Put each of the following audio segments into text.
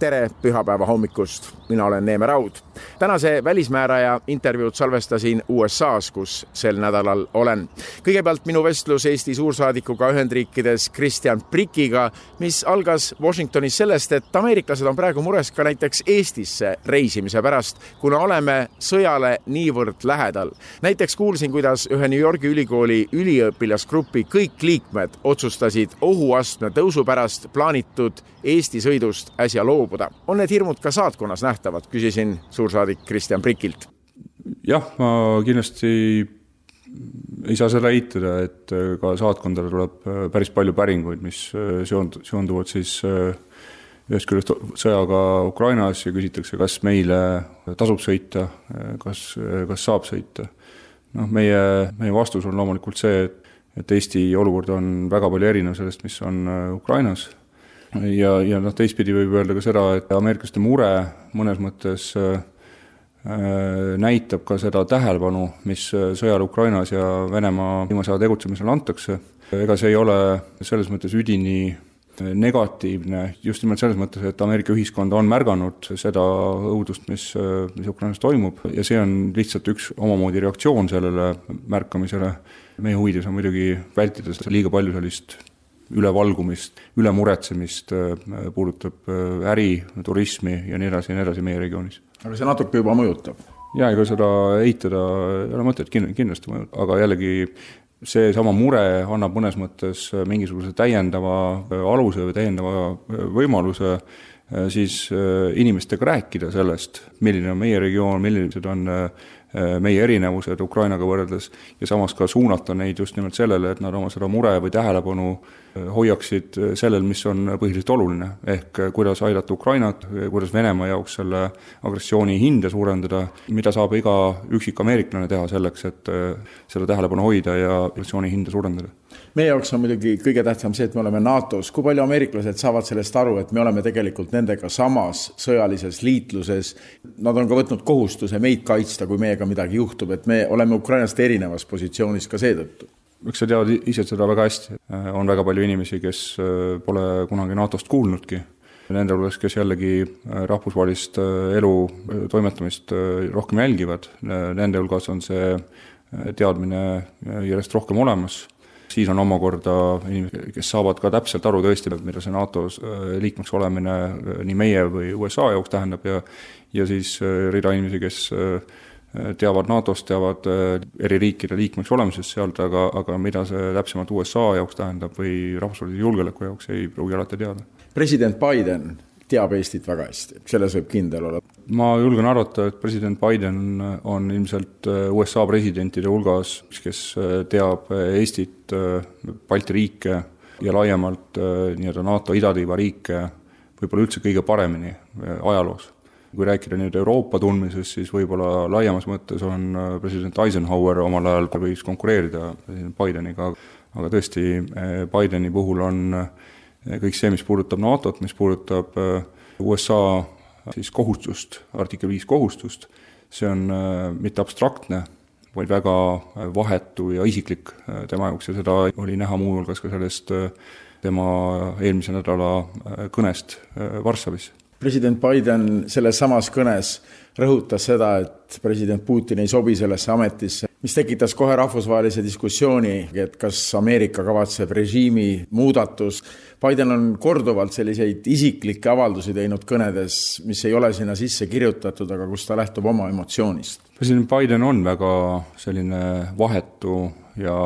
tere pühapäeva hommikust, mina olen Neeme Raud. Tänase välismääraja intervjuud salvestasin USA-s, kus sel nädalal olen. kõigepealt minu vestlus Eesti suursaadikuga Ühendriikides Kristjan Prikiga, mis algas Washingtonis sellest, et ameeriklased on praegu mures ka näiteks Eestisse reisimise pärast, kuna oleme sõjale niivõrd lähedal. näiteks kuulsin, kuidas ühe New Yorgi ülikooli üliõpilasgrupi kõik liikmed otsustasid ohuastme tõusu pärast plaanitud Eesti sõidust äsja loobuda. on need hirmud ka saatkonnas nähtavad, küsisin suursaadik Kristjan Prikilt. jah, ma kindlasti ei saa seda eitada, et ka saatkondadele tuleb päris palju päringuid, mis seond-, seonduvad siis ühest küljest sõjaga Ukrainas ja küsitakse, kas meile tasub sõita, kas, kas saab sõita. noh, meie, meie vastus on loomulikult see, et, et Eesti olukord on väga palju erinev sellest, mis on Ukrainas ja, ja noh, teistpidi võib öelda ka seda, et ameeriklaste mure mõnes mõttes äh, näitab ka seda tähelepanu, mis sõjal Ukrainas ja Venemaa viimase aja tegutsemisel antakse. ega see ei ole selles mõttes üdini negatiivne just nimelt selles mõttes, et Ameerika ühiskond on märganud seda õudust, mis, mis Ukrainas toimub ja see on lihtsalt üks omamoodi reaktsioon sellele märkamisele. meie huvides on muidugi vältida liiga palju sellist ülevalgumist, ülemuretsemist, äh, puudutab äh, äri, turismi ja nii edasi ja nii edasi meie regioonis. Aga see natuke juba mõjutab? jaa, ega seda eitada ei ole mõtet, kindlasti mõjutab, aga jällegi seesama mure annab mõnes mõttes mingisuguse täiendava äh, aluse või täiendava võimaluse siis inimestega rääkida sellest, milline on meie regioon, millised on meie erinevused Ukrainaga võrreldes ja samas ka suunata neid just nimelt sellele, et nad oma seda mure või tähelepanu hoiaksid sellel, mis on põhiliselt oluline, ehk kuidas aidata Ukrainat, kuidas Venemaa jaoks selle agressiooni hinde suurendada, mida saab iga üksik ameeriklane teha selleks, et seda tähelepanu hoida ja agressiooni hinda suurendada. Meie jaoks on muidugi kõige tähtsam see, et me oleme NATO-s, kui palju ameeriklased saavad sellest aru, et me oleme tegelikult nendega samas sõjalises liitluses, nad on ka võtnud kohustuse meid kaitsta, kui meiega midagi juhtub, et me oleme Ukrainast erinevas positsioonis ka seetõttu. Eks sa tead ise seda väga hästi, on väga palju inimesi, kes äh, pole kunagi NATO-st kuulnudki, nende hulgas, kes jällegi äh, rahvusvahelist äh, elu toimetamist rohkem jälgivad, nende hulgas on see teadmine järjest rohkem olemas, siis on omakorda inimesed, kes saavad ka täpselt aru tõesti, mida see NATO-s liikmeks olemine nii meie või USA jaoks tähendab ja ja siis rida inimesi, kes teavad NATO-st, teavad äh, eri riikide liikmeks olemisest sealt, aga, aga mida see täpsemalt USA jaoks tähendab või rahvusvahelise julgeoleku jaoks, ei pruugi alati teada. president Biden teab Eestit väga hästi, selles võib kindel olla. ma julgen arvata, et president Biden on ilmselt äh, USA presidentide hulgas, kes äh, teab Eestit, Balti riike ja laiemalt nii-öelda NATO idatiiva riike võib-olla üldse kõige paremini ajaloos kui rääkida nüüd Euroopa tundmisest, siis võib-olla laiemas mõttes on äh, president Eisenhower omal ajal võis konkureerida president Bideniga, aga tõesti, äh, Bideni puhul on äh, kõik see, mis puudutab NATO-t, mis puudutab USA siis kohustust, artikkel viis kohustust, see on mitte abstraktne, vaid väga vahetu ja isiklik tema jaoks. Ja seda oli näha muuhulgas ka sellest tema eelmise nädala kõnest Varssavis. President Biden selles samas kõnes rõhutas seda, et president Putin ei sobi sellesse ametisse, mis tekitas kohe rahvusvahelise diskussiooni, et kas Ameerika kavatseb režiimi muudatust. Biden on korduvalt selliseid isiklikke avaldusi teinud kõnedes, mis ei ole sinna sisse kirjutatud, aga kus ta lähtub oma emotsioonist. president Biden on väga selline vahetu ja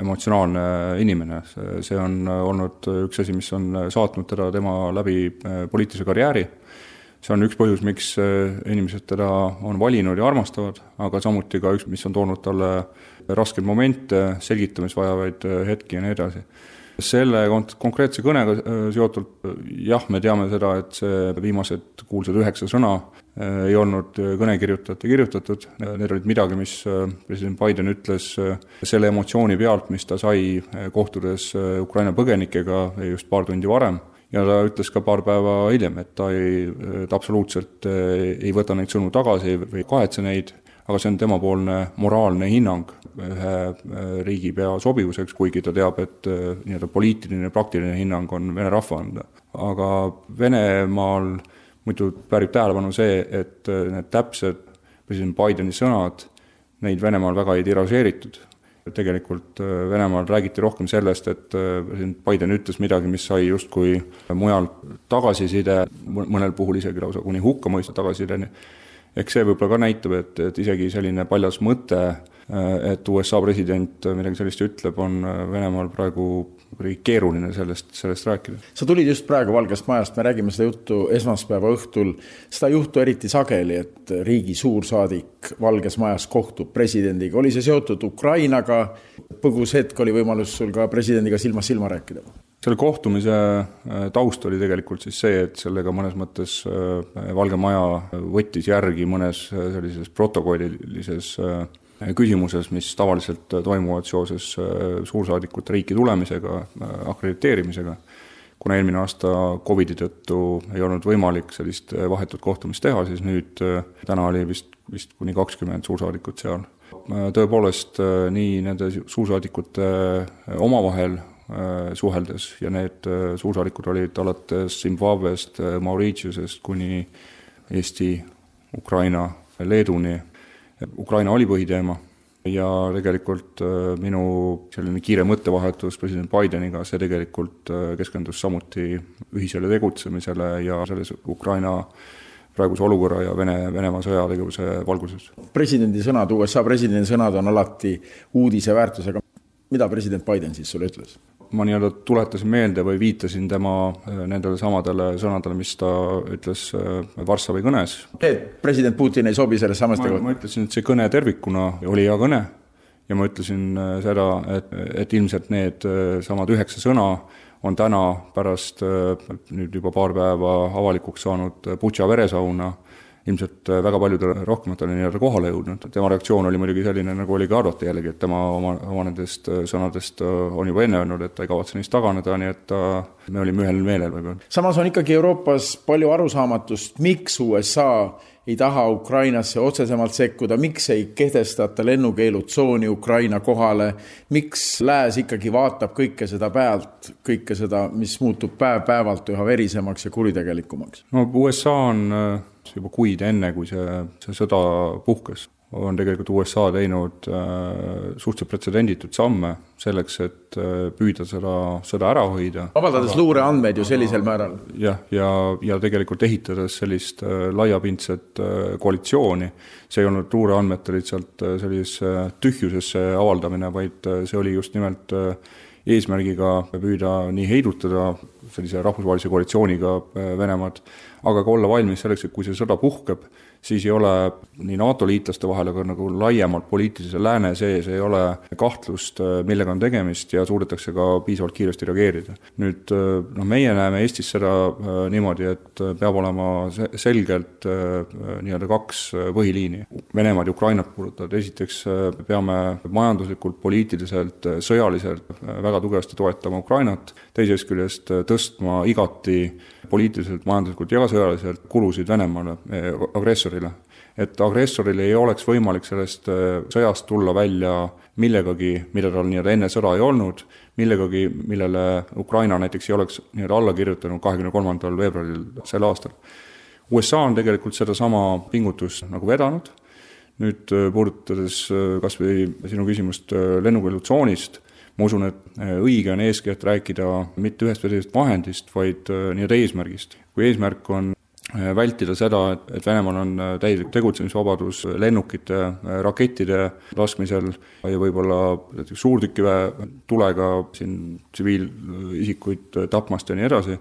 emotsionaalne inimene, see on olnud üks asi, mis on saatnud teda tema läbi poliitilise karjääri see on üks põhjus, miks äh, inimesed teda on valinud ja armastavad, aga samuti ka üks, mis on toonud talle raskeid momente, selgitamist vajavaid äh, hetki ja nii edasi. selle kont-, konkreetse kõnega äh, seotult jah, me teame seda, et see viimased kuulsad üheksa sõna ei olnud kõnekirjutajat ja kirjutatud, need olid midagi, mis president Biden ütles selle emotsiooni pealt, mis ta sai kohtudes Ukraina põgenikega just paar tundi varem ja ta ütles ka paar päeva hiljem, et ta ei, ta absoluutselt ei võta neid sõnu tagasi või ei kahetse neid, aga see on temapoolne moraalne hinnang ühe riigipea sobivuseks, kuigi ta teab, et nii-öelda poliitiline praktiline hinnang on vene rahva anda. aga Venemaal muidu väärib tähelepanu see, et need täpsed president Bideni sõnad, neid Venemaal väga ei tiražeeritud. Tegelikult äh, Venemaal räägiti rohkem sellest, et äh, Biden ütles midagi, mis sai justkui mujal tagasiside, mõnel puhul isegi lausa kuni hukkamõistu tagasisideni. eks see võib-olla ka näitab, et, et isegi selline paljas mõte, et USA president midagi sellist ütleb, on Venemaal praegu kuidagi keeruline sellest, sellest rääkida. sa tulid just praegu Valgest Majast, me räägime seda juttu esmaspäeva õhtul, seda juhtu eriti sageli, et riigi suursaadik Valges Majas kohtub presidendiga, oli see seotud Ukrainaga, põgus hetk oli võimalus sul ka presidendiga silmast silma rääkida? selle kohtumise äh, taust oli tegelikult siis see, et sellega mõnes mõttes äh, Valge Maja võttis järgi mõnes äh, sellises protokollilises küsimuses, mis tavaliselt toimuvad seoses äh, suursaadikute riiki tulemisega, äh, akrediteerimisega. kuna eelmine aasta Covidi tõttu ei olnud võimalik sellist äh, vahetut kohtumist teha, siis nüüd täna oli vist, vist kuni kakskümmend suursaadikut seal. tõepoolest, nii nende suursaadikute omavahel suheldes ja need suursaadikud olid alates Zimbabwest, Mauritiusest kuni Eesti, Ukraina, Leeduni Ukraina oli põhiteema ja tegelikult äh, minu selline kiire mõttevahetus president Bideniga, see tegelikult äh, keskendus samuti ühisele tegutsemisele ja selles Ukraina praeguse olukorra ja Vene, Venemaa sõjategevuse valguses. presidendi sõnad, USA presidendi sõnad on alati uudise väärtusega. mida president Biden siis sulle ütles? Ma nii-öelda tuletasin meelde või viitasin tema äh, nendele samadele sõnadele, mis ta ütles äh, Varssavi kõnes. et president Putin ei sobi selles samas tegevusele? ma ütlesin, et see kõne tervikuna oli hea kõne ja ma ütlesin äh, seda, et, et ilmselt need samad üheksa sõna on täna pärast nüüd juba paar päeva avalikuks saanud Butša veresauna ilmselt äh, väga paljudele rohkematele nii-öelda kohale jõudnud, tema reaktsioon oli muidugi selline, nagu oligi arvata jällegi, et tema oma, oma nendest äh, sõnadest äh, on juba enne öelnud, et ta ei kavatse neist taganeda, nii et ta, me olime ühel meelel võib-olla. samas on ikkagi Euroopas palju arusaamatust, miks USA ei taha Ukrainasse otsesemalt sekkuda, miks ei kehtestata lennukeelutsooni Ukraina kohale, miks Lääs ikkagi vaatab kõike seda pealt, kõike seda, mis muutub päev-päevalt üha verisemaks ja kuritegelikumaks? no USA on juba kuid enne, kui see, see sõda puhkes, on tegelikult USA teinud äh, suhteliselt pretsedendituid samme selleks, et äh, püüda seda sõda ära hoida. avaldades luureandmeid ju sellisel määral. jah, ja, ja, ja tegelikult ehitades sellist äh, laiapindset koalitsiooni, see ei olnud luureandmete lihtsalt sellisesse tühjusesse avaldamine, vaid see oli just nimelt eesmärgiga püüda nii heidutada sellise rahvusvahelise koalitsiooniga äh, Venemaad, aga ka olla valmis selleks, et kui see sõda puhkeb, siis ei ole nii NATO liitlaste vahel, aga nagu laiemalt poliitilise lääne sees ei ole kahtlust, äh, millega on tegemist ja suudetakse ka piisavalt kiiresti reageerida. nüüd äh, noh, meie näeme Eestis seda niimoodi, et peab olema selgelt nii-öelda kaks põhiliini. Venemaad ja Ukrainat puudutavad, esiteks peame majanduslikult, poliitiliselt, sõjaliselt väga tugevasti toetama Ukrainat, teisest küljest tõstma igati poliitiliselt, majanduslikult ja sõjaliselt kulusid Venemaale, eh, agressorile. et agressoril ei oleks võimalik sellest eh, sõjast tulla välja millegagi, mida tal nii-öelda enne sõda ei olnud, millegagi, millele Ukraina näiteks ei oleks nii-öelda alla kirjutanud kahekümne kolmandal veebruaril sel aastal. USA on tegelikult sedasama pingutust nagu vedanud, nüüd eh, puudutades kas või sinu küsimust lennukeelutsoonist, ma usun, et äh, õige on eeskätt rääkida mitte ühest või teisest vahendist, vaid äh, nii-öelda eesmärgist. kui eesmärk on äh, vältida seda, et, et Venemaal on täielik tegutsemisvabadus lennukite, rakettide laskmisel ja võib-olla näiteks suurtükiväe tulega siin tsiviilisikuid tapmast ja nii edasi,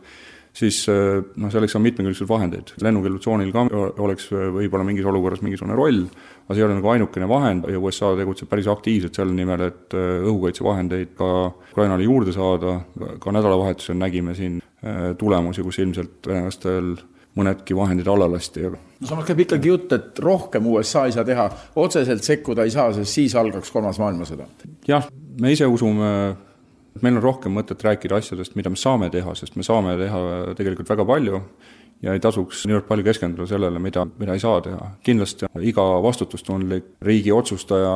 siis noh, selleks on mitmekülgseid vahendeid. lennukeelutsoonil ka oleks võib-olla mingis olukorras mingisugune roll, aga see ei ole nagu ainukene vahend ja USA tegutseb päris aktiivselt selle nimel, et äh, õhukaitsevahendeid ka Ukrainale juurde saada, ka nädalavahetusel nägime siin äh, tulemusi, kus ilmselt venelastel mõnedki vahendid alla lasti, aga no samas käib ikkagi jutt, et rohkem USA ei saa teha, otseselt sekkuda ei saa, sest siis algaks kolmas maailmasõda. jah, me ise usume, et meil on rohkem mõtet rääkida asjadest, mida me saame teha, sest me saame teha tegelikult väga palju ja ei tasuks niivõrd palju keskenduda sellele, mida, mida ei saa teha. kindlasti iga vastutustundlik riigi otsustaja,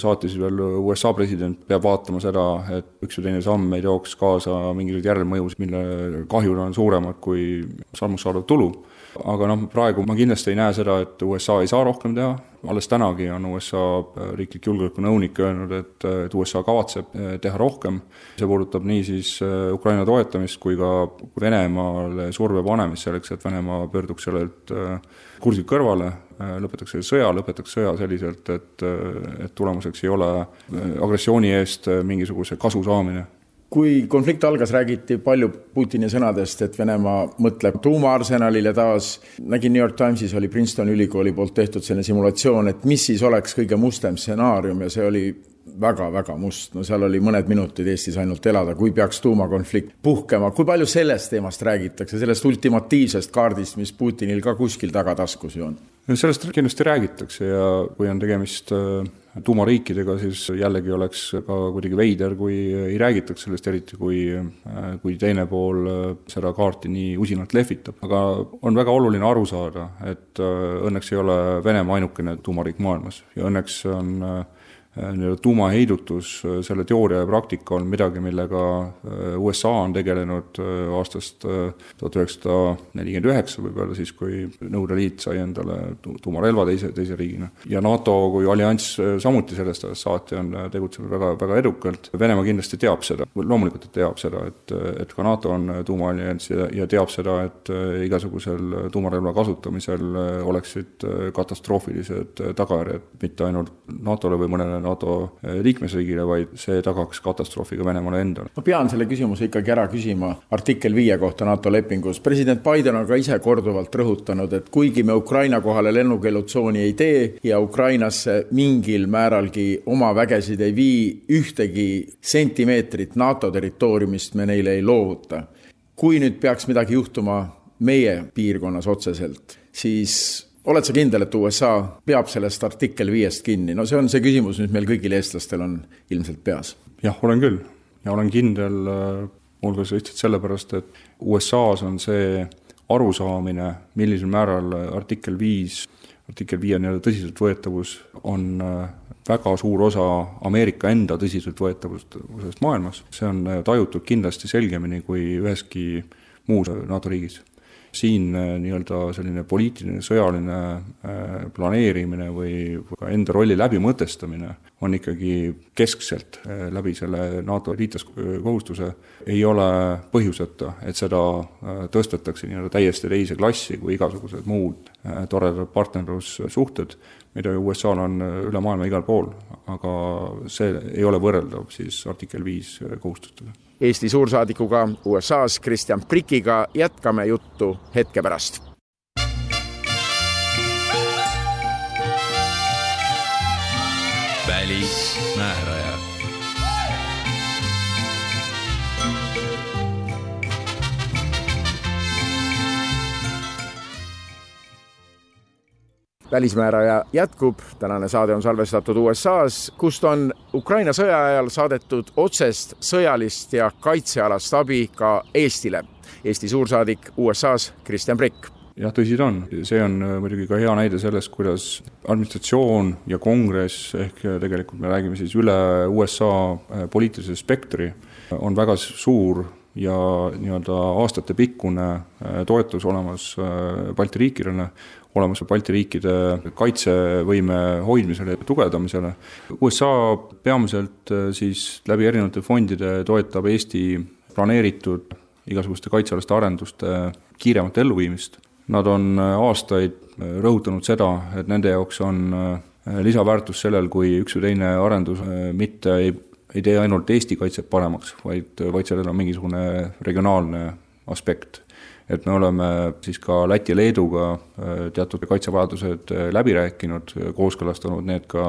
saatis veel USA president, peab vaatama seda, et üks või teine samm ei tooks kaasa mingisuguseid järelmõjusid, mille kahjud on suuremad kui sammust saadav tulu aga noh, praegu ma kindlasti ei näe seda, et USA ei saa rohkem teha, alles tänagi on USA riiklik julgeolekunõunik öelnud, et, et USA kavatseb eh, teha rohkem, see puudutab nii siis Ukraina toetamist kui ka Venemaale surve panemist selleks, et Venemaa pöörduks sellelt kursilt kõrvale, lõpetaks selle sõja, lõpetaks sõja selliselt, et, et tulemuseks ei ole agressiooni eest mingisuguse kasu saamine kui konflikt algas, räägiti palju Putini sõnadest, et Venemaa mõtleb tuumaarsenalile taas. nägin New York Timesis oli Princetoni ülikooli poolt tehtud selline simulatsioon, et mis siis oleks kõige mustem stsenaarium ja see oli väga-väga must, no seal oli mõned minutid Eestis ainult elada, kui peaks tuumakonflikt puhkema. kui palju sellest teemast räägitakse, sellest ultimatiivsest kaardist, mis Putinil ka kuskil tagataskus ju on? sellest kindlasti räägitakse ja kui on tegemist äh, tuumariikidega, siis jällegi oleks ka kuidagi veider, kui ei räägitaks sellest, eriti kui, äh, kui teine pool äh, seda kaarti nii usinalt lehvitab. aga on väga oluline aru saada, et õnneks ei ole Venemaa ainukene tuumariik maailmas ja õnneks on Äh, nii-öelda tuumaheidutus, äh, selle teooria ja praktika on midagi, millega äh, USA on tegelenud aastast tuhat üheksasada nelikümmend üheksa võib-olla, siis kui Nõukogude Liit sai endale tuumarelva teise, teise riigina. ja NATO kui allianss samuti sellest ajast saati on tegutsenud väga, väga edukalt, Venemaa kindlasti teab seda, loomulikult ta teab seda, et, et ka NATO on tuumaallianss ja, ja teab seda, et igasugusel tuumarelva kasutamisel oleksid katastroofilised tagajärjed mitte ainult NATO-le või mõnele NATO eh, liikmesriigile, vaid see tagaks katastroofi ka Venemaale endale. ma pean selle küsimuse ikkagi ära küsima artikkel viie kohta NATO lepingus. president Biden on ka ise korduvalt rõhutanud, et kuigi me Ukraina kohale lennukeelutsooni ei tee ja Ukrainasse mingil määralgi oma vägesid ei vii, ühtegi sentimeetrit NATO territooriumist me neile ei loovuta. kui nüüd peaks midagi juhtuma meie piirkonnas otseselt, siis oled sa kindel, et USA peab sellest artikkel viiest kinni, no see on see küsimus, mis meil kõigil eestlastel on ilmselt peas. jah, olen küll. Ja olen kindel äh, muuhulgas lihtsalt sellepärast, et USA-s on see arusaamine, millisel määral artikkel viis, artikkel viie nii-öelda tõsiseltvõetavus on äh, väga suur osa Ameerika enda tõsiseltvõetavusest maailmas, see on äh, tajutud kindlasti selgemini kui üheski muus NATO riigis siin äh, nii-öelda selline poliitiline, sõjaline äh, planeerimine või ka enda rolli läbimõtestamine on ikkagi keskselt äh, läbi selle NATO liitlaskohustuse, ei ole põhjuseta, et seda tõstetakse nii-öelda täiesti teise klassi kui igasugused muud toredad partnerlussuhted, mida ju USA-l on üle maailma igal pool, aga see ei ole võrreldav siis artikkel viis kohustustega Eesti suursaadikuga USA-s Kristjan Prikiga jätkame juttu hetke pärast. välismääraja välismääraja jätkub, tänane saade on salvestatud USA-s, kust on Ukraina sõja ajal saadetud otsest sõjalist ja kaitsealast abi ka Eestile. Eesti suursaadik USA-s Kristjan Prikk. Jah, tõsi ta on, see on äh, muidugi ka hea näide sellest, kuidas administratsioon ja kongress ehk äh, tegelikult me räägime siis üle USA äh, poliitilise spektri, on väga suur ja nii-öelda aastatepikkune toetus olemas Balti riikidele olemas Balti riikide kaitsevõime hoidmisele ja tugevdamisele. USA peamiselt äh, siis läbi erinevate fondide toetab Eesti planeeritud igasuguste kaitsealaste arenduste kiiremat elluviimist. Nad on äh, aastaid äh, rõhutanud seda, et nende jaoks on lisaväärtus sellel, kui üks või teine arendus mitte ei, ei tee ainult Eesti kaitset paremaks, vaid, vaid sellel on mingisugune regionaalne aspekt et me oleme siis ka Läti ja Leeduga teatud kaitsevajadused läbi rääkinud, kooskõlastanud need ka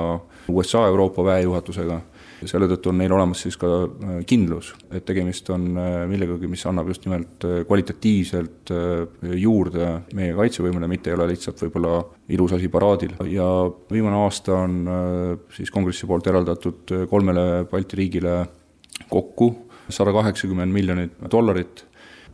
USA Euroopa väejuhatusega selle tõttu on neil olemas siis ka äh, kindlus, et tegemist on äh, millegagi, mis annab just nimelt äh, kvalitatiivselt juurde meie kaitsevõimele, mitte ei ole lihtsalt võib-olla ilus asi paraadil. ja viimane aasta on siis kongressi poolt eraldatud kolmele Balti riigile kokku sada kaheksakümmend miljonit dollarit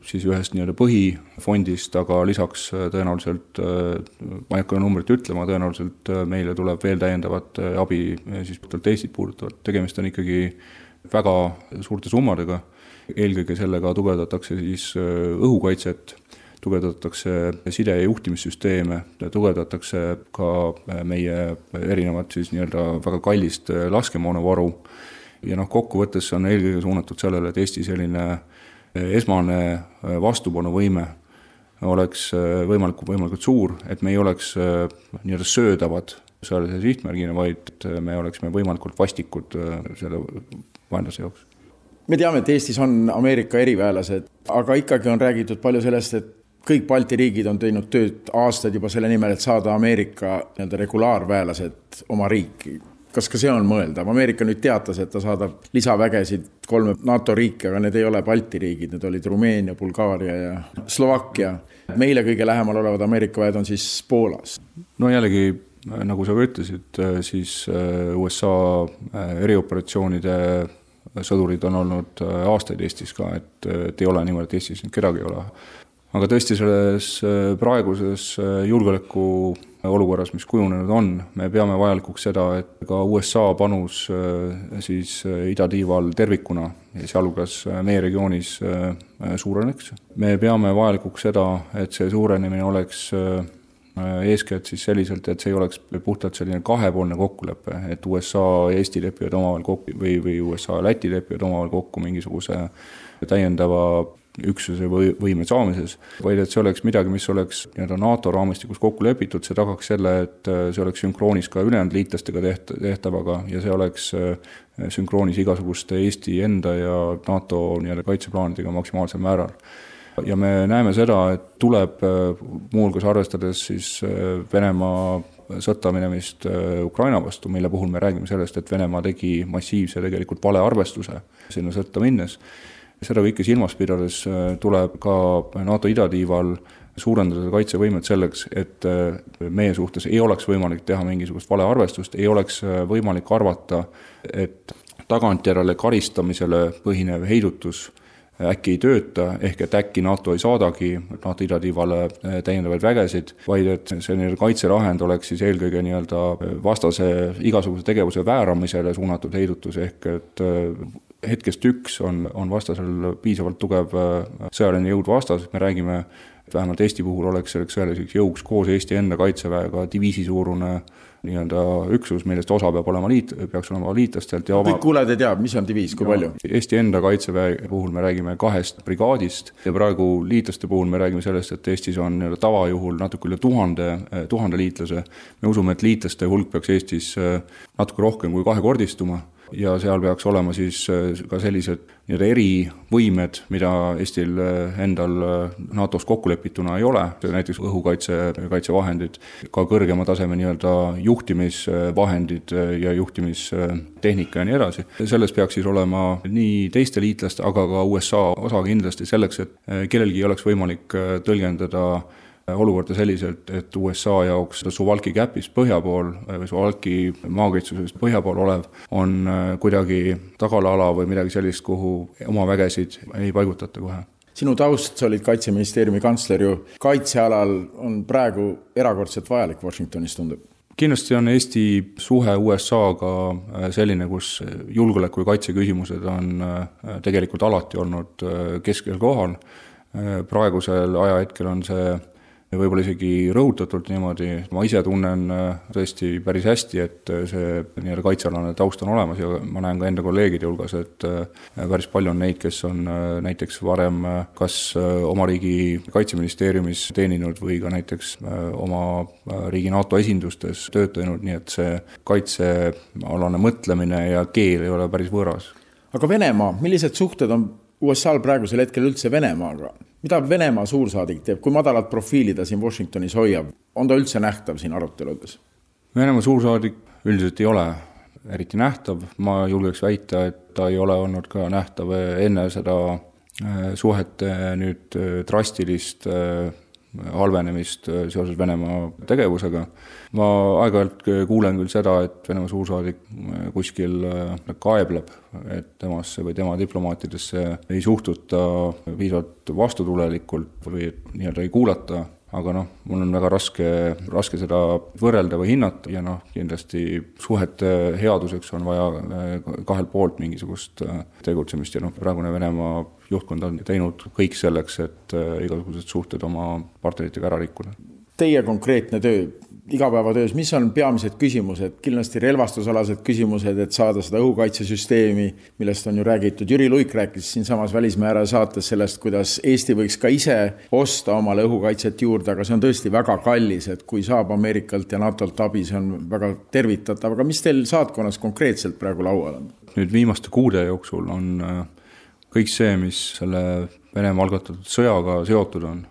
siis ühest nii-öelda põhifondist, aga lisaks äh, tõenäoliselt, äh, ma ei hakka numbrit ütlema, tõenäoliselt äh, meile tuleb veel täiendavat abi siis puhtalt Eestit puudutavalt, tegemist on ikkagi väga suurte summadega, eelkõige sellega tugevdatakse siis õhukaitset, tugevdatakse side- ja juhtimissüsteeme, tugevdatakse ka meie erinevat siis nii-öelda väga kallist laskemoonavaru. Ja noh, kokkuvõttes on eelkõige suunatud sellele, et Eesti selline esmane äh, vastupanuvõime oleks äh, võimalikult, võimalikult suur, et me ei oleks äh, nii-öelda söödavad sõjalise sihtmärgina, vaid me oleksime võimalikult vastikud selle vaenlase jaoks. me teame, et Eestis on Ameerika eriväelased, aga ikkagi on räägitud palju sellest, et kõik Balti riigid on teinud tööd aastaid juba selle nimel, et saada Ameerika nii-öelda regulaarväelased oma riiki kas ka see on mõeldav, Ameerika nüüd teatas, et ta saadab lisavägesid kolme NATO riiki, aga need ei ole Balti riigid, need olid Rumeenia, Bulgaaria ja Slovakkia. meile kõige lähemal olevad Ameerika väed on siis Poolas. no jällegi, nagu sa ka ütlesid, siis äh, USA äh, erioperatsioonide sõdurid on olnud aastaid Eestis ka, et, et ei ole niimoodi, et Eestis nüüd kedagi ei ole. Aga tõesti, selles praeguses julgeoleku olukorras, mis kujunenud on, me peame vajalikuks seda, et ka USA panus äh, siis äh, idatiival tervikuna, sealhulgas äh, meie regioonis, suureneks. me peame vajalikuks seda, et see suurenemine oleks eeskätt siis selliselt, et see ei oleks puhtalt selline kahepoolne kokkulepe, et USA ja Eesti lepivad omavahel kokku või, või USA ja Läti lepivad omavahel kokku mingisuguse täiendava üksuse või võime saamises, vaid et see oleks midagi, mis oleks nii-öelda NATO raamistikus kokku lepitud, see tagaks selle, et äh, see oleks sünkroonis ka ülejäänud liitlastega teht-, tehtavaga ja see oleks äh, sünkroonis igasuguste Eesti enda ja NATO nii-öelda kaitseplaanidega maksimaalsel määral. Ja me näeme seda, et tuleb äh, muuhulgas arvestades siis Venemaa sõtta minemist Ukraina vastu, mille puhul me räägime sellest, et Venemaa tegi massiivse tegelikult valearvestuse sinna sõtta minnes seda kõike silmas pidades äh, tuleb ka NATO idatiival suurendada kaitsevõimet selleks, et äh, meie suhtes ei oleks võimalik teha mingisugust valearvestust, ei oleks äh, võimalik arvata, et tagantjärele karistamisele põhinev heidutus äkki ei tööta, ehk et äkki NATO ei saadagi NATO idatiivale täiendavaid vägesid, vaid et see nii-öelda kaitselahend oleks siis eelkõige nii-öelda vastase igasuguse tegevuse vääramisele suunatud heidutus, ehk et hetkest üks on, on vastasel piisavalt tugev äh, sõjaline jõud vastas, me räägime, et vähemalt Eesti puhul oleks selleks sõjaliseks jõuks koos Eesti enda kaitseväega diviisi suurune nii-öelda üksus, millest osa peab olema liit, peaks olema liitlastelt ja oma... kõik kuulajad ei tea, mis on diviis, kui ja, palju? Eesti enda kaitseväe puhul me räägime kahest brigaadist ja praegu liitlaste puhul me räägime sellest, et Eestis on nii-öelda tavajuhul natuke üle tuhande, tuhande liitlase. me usume, et liitlaste hulk peaks Eestis äh, natuke rohkem kui kahekordistuma ja seal peaks olema siis äh, ka sellised nii-öelda erivõimed, mida Eestil äh, endal äh, NATO-s kokkulepituna ei ole, näiteks õhukaitse, kaitsevahendid, ka kõrgema taseme nii-öelda juhtimisvahendid ja juhtimistehnika ja nii edasi. selles peaks siis olema nii teiste liitlaste, aga ka USA osa kindlasti selleks, et kellelgi ei oleks võimalik tõlgendada olukorda selliselt, et USA jaoks Suwalki käpis põhja pool või Suwalki maakaitsusest põhja pool olev on äh, kuidagi tagalaala või midagi sellist, kuhu oma vägesid ei paigutata kohe sinu taust, sa olid Kaitseministeeriumi kantsler ju, kaitsealal on praegu erakordselt vajalik Washingtonis, tundub? kindlasti on Eesti suhe USA-ga äh, selline, kus julgeoleku ja kaitse küsimused on äh, tegelikult alati olnud kesksel kohal. praegusel ajahetkel on see võib-olla isegi rõhutatult niimoodi, ma ise tunnen äh, tõesti päris hästi, et äh, see nii-öelda kaitsealane taust on olemas ja ma näen ka enda kolleegide hulgas, et äh, päris palju on neid, kes on näiteks varem kas oma riigi kaitseministeeriumis teeninud või ka näiteks oma riigi NATO esindustes töötanud, nii et see kaitsealane mõtlemine ja keel ei ole päris võõras. aga Venemaa, millised suhted on USA-l praegusel hetkel üldse Venemaaga? Mida Venemaa suursaadik teeb, kui madalat profiili ta siin Washingtonis hoiab, on ta üldse nähtav siin aruteludes? Venemaa suursaadik üldiselt ei ole eriti nähtav, ma julgeks väita, et ta ei ole olnud ka nähtav enne seda äh, suhete nüüd äh, drastilist äh, halvenemist seoses Venemaa tegevusega. ma aeg-ajalt kuulen küll seda, et Venemaa suursaadik kuskil kaebleb, et temasse või tema diplomaatidesse ei suhtuta piisavalt vastutulelikult või nii-öelda ei kuulata aga noh, mul on väga raske, raske seda võrrelda või hinnata ja noh, kindlasti suhete headuseks on vaja eh, kahelt poolt mingisugust eh, tegutsemist ja noh, praegune Venemaa juhtkond on teinud kõik selleks, et eh, igasugused suhted oma partneritega ära rikkuda. Teie konkreetne töö, igapäevatöös, mis on peamised küsimused, kindlasti relvastusalased küsimused, et saada seda õhukaitsesüsteemi, millest on ju räägitud, Jüri Luik rääkis siinsamas Välismääraja saates sellest, kuidas Eesti võiks ka ise osta omale õhukaitset juurde, aga see on tõesti väga kallis, et kui saab Ameerikalt ja NATO-lt abi, see on väga tervitatav, aga mis teil saatkonnas konkreetselt praegu laual on? nüüd viimaste kuude jooksul on äh, kõik see, mis selle Venemaa algatatud sõjaga seotud on,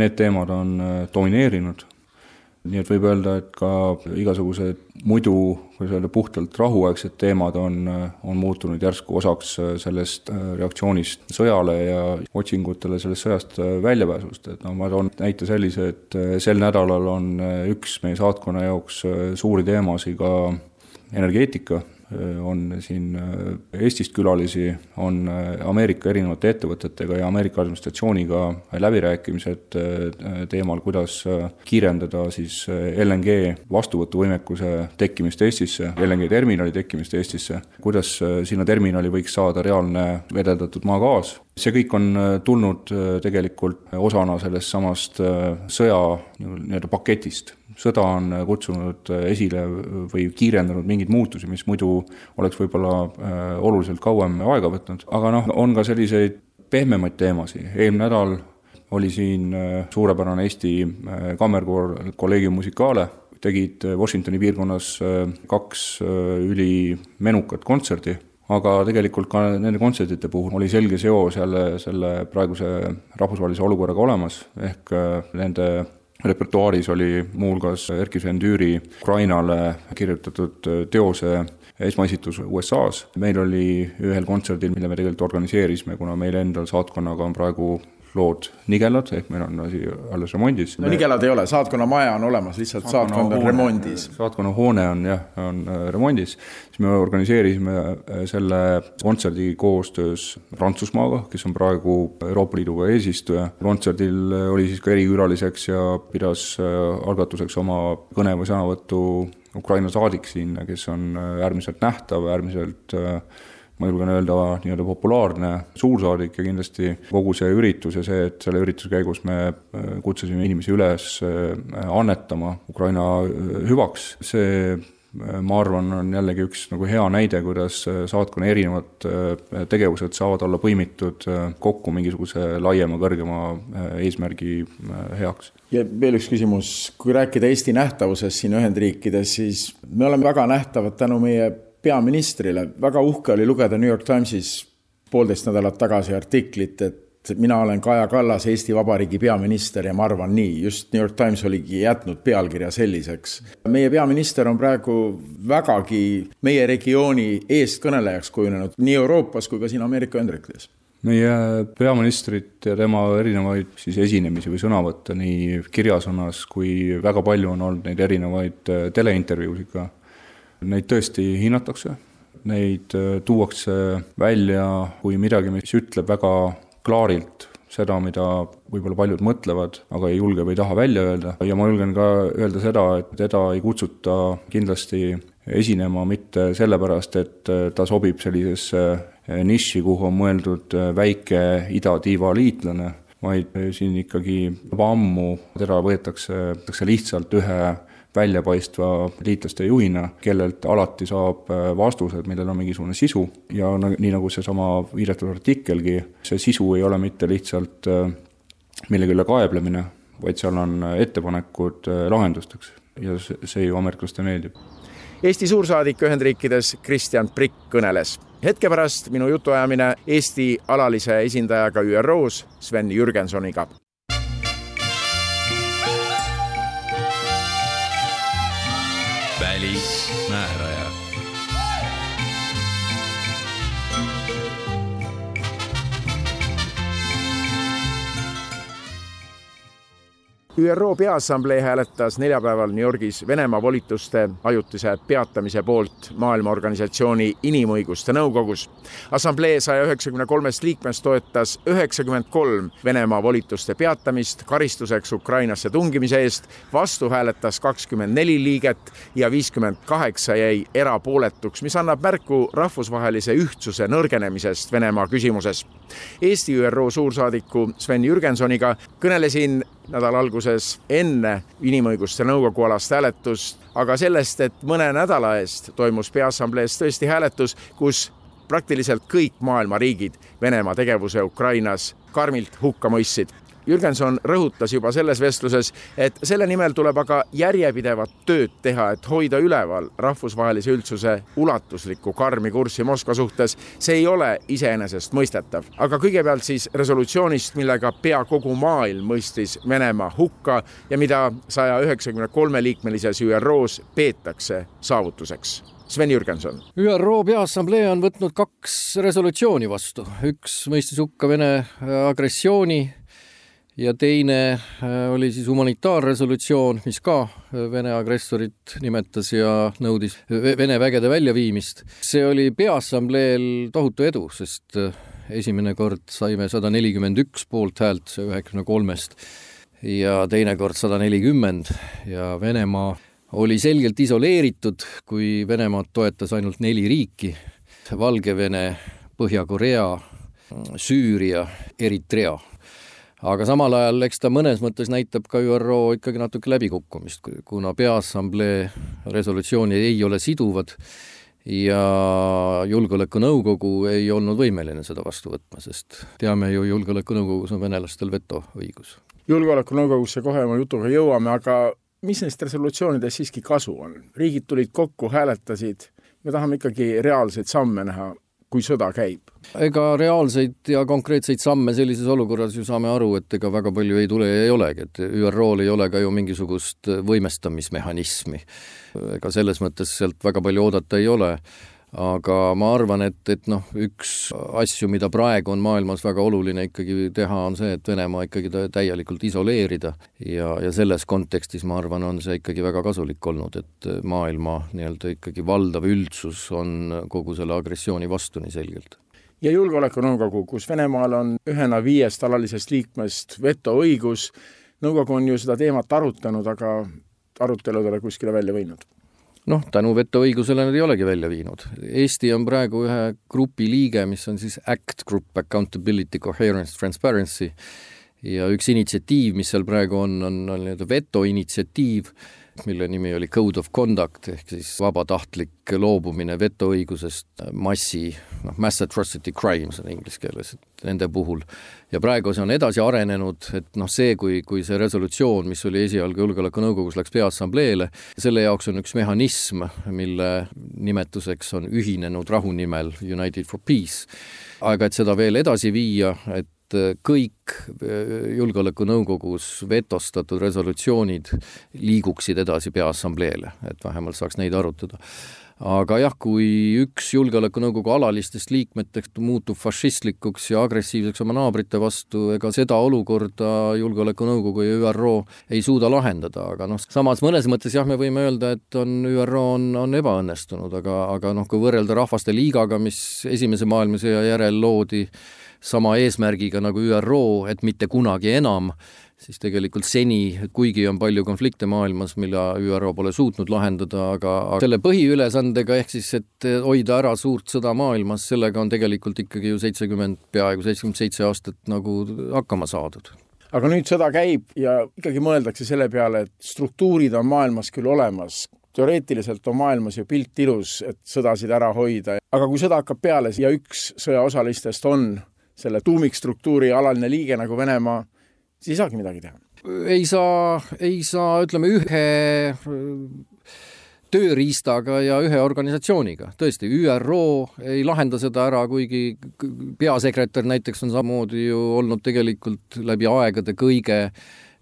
need teemad on äh, domineerinud nii et võib öelda, et ka igasugused muidu, kuidas öelda, puhtalt rahuaegsed teemad on, on muutunud järsku osaks sellest reaktsioonist sõjale ja otsingutele sellest sõjast väljapääsust, et noh, ma toon näite sellise, et sel nädalal on üks meie saatkonna jaoks suuri teemasid ka energeetika Äh, on siin äh, Eestist külalisi, on äh, Ameerika erinevate ettevõtetega ja Ameerika administratsiooniga läbirääkimised teemal, kuidas kiirendada siis LNG vastuvõtuvõimekuse tekkimist Eestisse, LNG terminali tekkimist Eestisse, kuidas sinna terminali võiks saada reaalne vedeldatud maagaas, see kõik on tulnud tegelikult osana sellest samast sõja nii-öelda paketist sõda on kutsunud esile või kiirendanud mingeid muutusi, mis muidu oleks võib-olla äh, oluliselt kauem aega võtnud, aga noh, on ka selliseid pehmemaid teemasid, eelmine nädal oli siin äh, suurepärane Eesti äh, kammerkoor Collegium Musicale, tegid Washingtoni piirkonnas kaks ülimenukat kontserti, aga tegelikult ka nende kontsertide puhul oli selge seos jälle selle praeguse rahvusvahelise olukorraga olemas, ehk nende repertuaaris oli muuhulgas Erkki Svendüüri Ukrainale kirjutatud teose esmaesitus USA-s. meil oli ühel kontserdil, mille me tegelikult organiseerisime, kuna meil endal saatkonnaga on praegu lood nigelad, ehk meil on asi alles remondis. no nigelad ei ole, saatkonna maja on olemas, lihtsalt saatkond on remondis. saatkonna hoone on jah, on äh, remondis, siis me organiseerisime äh, selle kontserdi koostöös Prantsusmaaga, kes on praegu Euroopa Liiduga eesistuja. kontserdil oli siis ka erikülaliseks ja pidas äh, algatuseks oma kõne või sõnavõttu Ukraina saadik siin, kes on äärmiselt nähtav, äärmiselt äh, ma julgen öelda, nii-öelda populaarne suursaadik ja kindlasti kogu see üritus ja see, et selle ürituse käigus me äh, kutsusime inimesi üles äh, annetama Ukraina äh, hüvaks, see ma arvan, on jällegi üks nagu hea näide, kuidas saatkonna erinevad tegevused saavad olla põimitud kokku mingisuguse laiema, kõrgema eesmärgi heaks. ja veel üks küsimus, kui rääkida Eesti nähtavusest siin Ühendriikides, siis me oleme väga nähtavad tänu meie peaministrile. väga uhke oli lugeda New York Timesis poolteist nädalat tagasi artiklit, et mina olen Kaja Kallas, Eesti Vabariigi peaminister ja ma arvan nii, just New York Times oligi jätnud pealkirja selliseks. meie peaminister on praegu vägagi meie regiooni eestkõnelejaks kujunenud nii Euroopas kui ka siin Ameerika Ühendriikides meie peaministrit ja tema erinevaid siis esinemisi või sõnavõtte nii kirjasõnas kui väga palju on olnud neid erinevaid teleintervjuusid ka Neid tõesti hinnatakse, neid äh, tuuakse välja kui midagi, mis ütleb väga klaarilt seda, mida võib-olla paljud mõtlevad, aga ei julge või ei taha välja öelda. Ja ma julgen ka öelda seda, et teda ei kutsuta kindlasti esinema mitte sellepärast, et äh, ta sobib sellisesse äh, nišši, kuhu on mõeldud väike idatiiva liitlane, vaid siin ikkagi juba ammu teda võetakse, võetakse lihtsalt ühe väljapaistva liitlaste juhina, kellelt alati saab äh, vastused, millel on mingisugune sisu ja nii nagu seesama viidatud artikelgi, see sisu ei ole mitte lihtsalt äh, millegi üle kaeblemine, vaid seal on äh, ettepanekud lahendusteks ja see ju ameeriklastele meeldib. Eesti suursaadik Ühendriikides Kristjan Prikk kõneles hetke pärast minu jutuajamine Eesti alalise esindajaga ÜRO-s Sven Jürgensoniga. Välismääraja ÜRO Peaassamblee hääletas neljapäeval New Yorgis Venemaa volituste ajutise peatamise poolt Maailmaorganisatsiooni Inimõiguste Nõukogus. assamblee saja üheksakümne kolmest liikmest toetas üheksakümmend kolm Venemaa volituste peatamist karistuseks Ukrainasse tungimise eest, vastu hääletas kakskümmend neli liiget ja viiskümmend kaheksa jäi erapooletuks, mis annab märku rahvusvahelise ühtsuse nõrgenemisest Venemaa küsimuses. Eesti ÜRO suursaadiku Sven Jürgensoniga kõnelesin nädala alguses enne Inimõiguste Nõukogu alast hääletust, aga sellest, et mõne nädala eest toimus Peaassamblees tõesti hääletus, kus praktiliselt kõik maailma riigid Venemaa tegevuse Ukrainas karmilt hukka mõistsid Jürgenson rõhutas juba selles vestluses, et selle nimel tuleb aga järjepidevat tööd teha, et hoida üleval rahvusvahelise üldsuse ulatuslikku karmi kurssi Moskva suhtes. see ei ole iseenesestmõistetav, aga kõigepealt siis resolutsioonist, millega pea kogu maailm mõistis Venemaa hukka ja mida saja üheksakümne kolme liikmelises ÜRO-s peetakse saavutuseks Sven Jürgenson. ÜRO Peaassamblee on võtnud kaks resolutsiooni vastu, üks mõistis hukka Vene agressiooni ja teine äh, oli siis humanitaarresolutsioon, mis ka äh, Vene agressorit nimetas ja nõudis Vene vägede väljaviimist. see oli Peaassambleel tohutu edu, sest äh, esimene kord saime sada nelikümmend üks poolthäält üheksakümne kolmest ja teine kord sada nelikümmend ja Venemaa oli selgelt isoleeritud, kui Venemaad toetas ainult neli riiki, Valgevene, Põhja-Korea, Süüria, Eritrea aga samal ajal eks ta mõnes mõttes näitab ka ÜRO ikkagi natuke läbikukkumist, kuna Peaassamblee resolutsioonid ei ole siduvad ja Julgeolekunõukogu ei olnud võimeline seda vastu võtma, sest teame ju, Julgeolekunõukogus on venelastel vetoõigus. julgeolekunõukogusse kohe oma jutuga jõuame, aga mis neist resolutsioonidest siiski kasu on? riigid tulid kokku, hääletasid, me tahame ikkagi reaalseid samme näha kui sõda käib? ega reaalseid ja konkreetseid samme sellises olukorras ju saame aru, et ega väga palju ei tule ja ei olegi, et ÜRO-l ei ole ka ju mingisugust võimestamismehhanismi. ega selles mõttes sealt väga palju oodata ei ole aga ma arvan, et, et noh, üks asju, mida praegu on maailmas väga oluline ikkagi teha, on see, et Venemaa ikkagi täielikult isoleerida. Ja, ja selles kontekstis ma arvan, on see ikkagi väga kasulik olnud, et maailma nii-öelda ikkagi valdav üldsus on kogu selle agressiooni vastu nii selgelt. Ja Julgeolekunõukogu, kus Venemaal on ühena viiest alalisest liikmest vetoõigus, nõukogu on ju seda teemat arutanud, aga arutelud ei ole kuskile välja võinud noh, tänu vetoõigusele nad ei olegi välja viinud. Eesti on praegu ühe grupi liige, mis on siis ACT Group, Accountability, Coherence, Transparency, ja üks initsiatiiv, mis seal praegu on, on, on nii-öelda vetoinitsiatiiv, mille nimi oli Code of Conduct ehk siis vabatahtlik loobumine vetoõigusest massi, noh, mass atrocity crimes on inglise keeles, et nende puhul. ja praegu see on edasi arenenud, et noh, see, kui, kui see resolutsioon, mis oli esialgu Julgeolekunõukogus, läks Peaassambleele, selle jaoks on üks mehhanism, mille nimetuseks on Ühinenud Rahu nimel United for Peace. aga et seda veel edasi viia, et et äh, kõik äh, Julgeolekunõukogus vetostatud resolutsioonid liiguksid edasi Peaassambleele, et vähemalt saaks neid arutada. Aga jah, kui üks Julgeolekunõukogu alalistest liikmetest muutub fašistlikuks ja agressiivseks oma naabrite vastu, ega seda olukorda Julgeolekunõukogu ja ÜRO ei suuda lahendada, aga noh, samas mõnes mõttes jah, me võime öelda, et on, ÜRO on, on ebaõnnestunud, aga, aga noh, kui võrrelda Rahvaste Liigaga, mis Esimese maailmasõja järel loodi, sama eesmärgiga nagu ÜRO, et mitte kunagi enam, siis tegelikult seni, kuigi on palju konflikte maailmas, mille ÜRO pole suutnud lahendada, aga selle põhiülesandega, ehk siis et hoida ära suurt sõda maailmas, sellega on tegelikult ikkagi ju seitsekümmend, peaaegu seitsekümmend seitse aastat nagu hakkama saadud. Aga nüüd sõda käib ja ikkagi mõeldakse selle peale, et struktuurid on maailmas küll olemas, teoreetiliselt on maailmas ju pilt ilus, et sõdasid ära hoida, aga kui sõda hakkab peale ja üks sõjaosalistest on selle tuumikstruktuuri alaline liige nagu Venemaa, siis ei saagi midagi teha. ei saa, ei saa, ütleme ühe tööriistaga ja ühe organisatsiooniga, tõesti, ÜRO ei lahenda seda ära, kuigi peasekretär näiteks on samamoodi ju olnud tegelikult läbi aegade kõige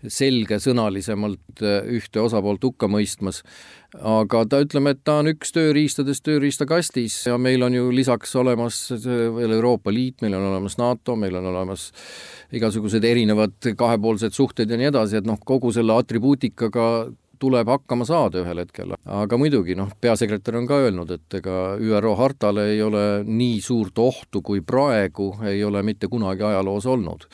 selgesõnalisemalt ühte osapoolt hukka mõistmas. aga ta, ütleme, et ta on üks tööriistadest tööriistakastis ja meil on ju lisaks olemas veel Euroopa Liit, meil on olemas NATO, meil on olemas igasugused erinevad kahepoolsed suhted ja nii edasi, et noh, kogu selle atribuutikaga tuleb hakkama saada ühel hetkel, aga muidugi noh, peasekretär on ka öelnud, et ega ÜRO hartale ei ole nii suurt ohtu kui praegu ei ole mitte kunagi ajaloos olnud.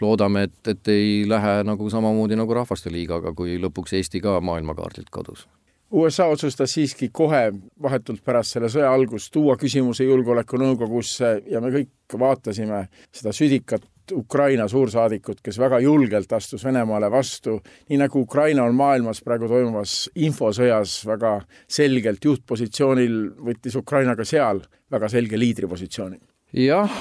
loodame, et, et ei lähe nagu samamoodi nagu Rahvaste Liigaga, kui lõpuks Eesti ka maailmakaardilt kadus USA otsustas siiski kohe vahetult pärast selle sõja algust tuua küsimuse Julgeolekunõukogusse ja me kõik vaatasime seda südikat Ukraina suursaadikut, kes väga julgelt astus Venemaale vastu, nii nagu Ukraina on maailmas praegu toimuvas infosõjas väga selgelt juhtpositsioonil, võttis Ukraina ka seal väga selge liidripositsiooni. Jah,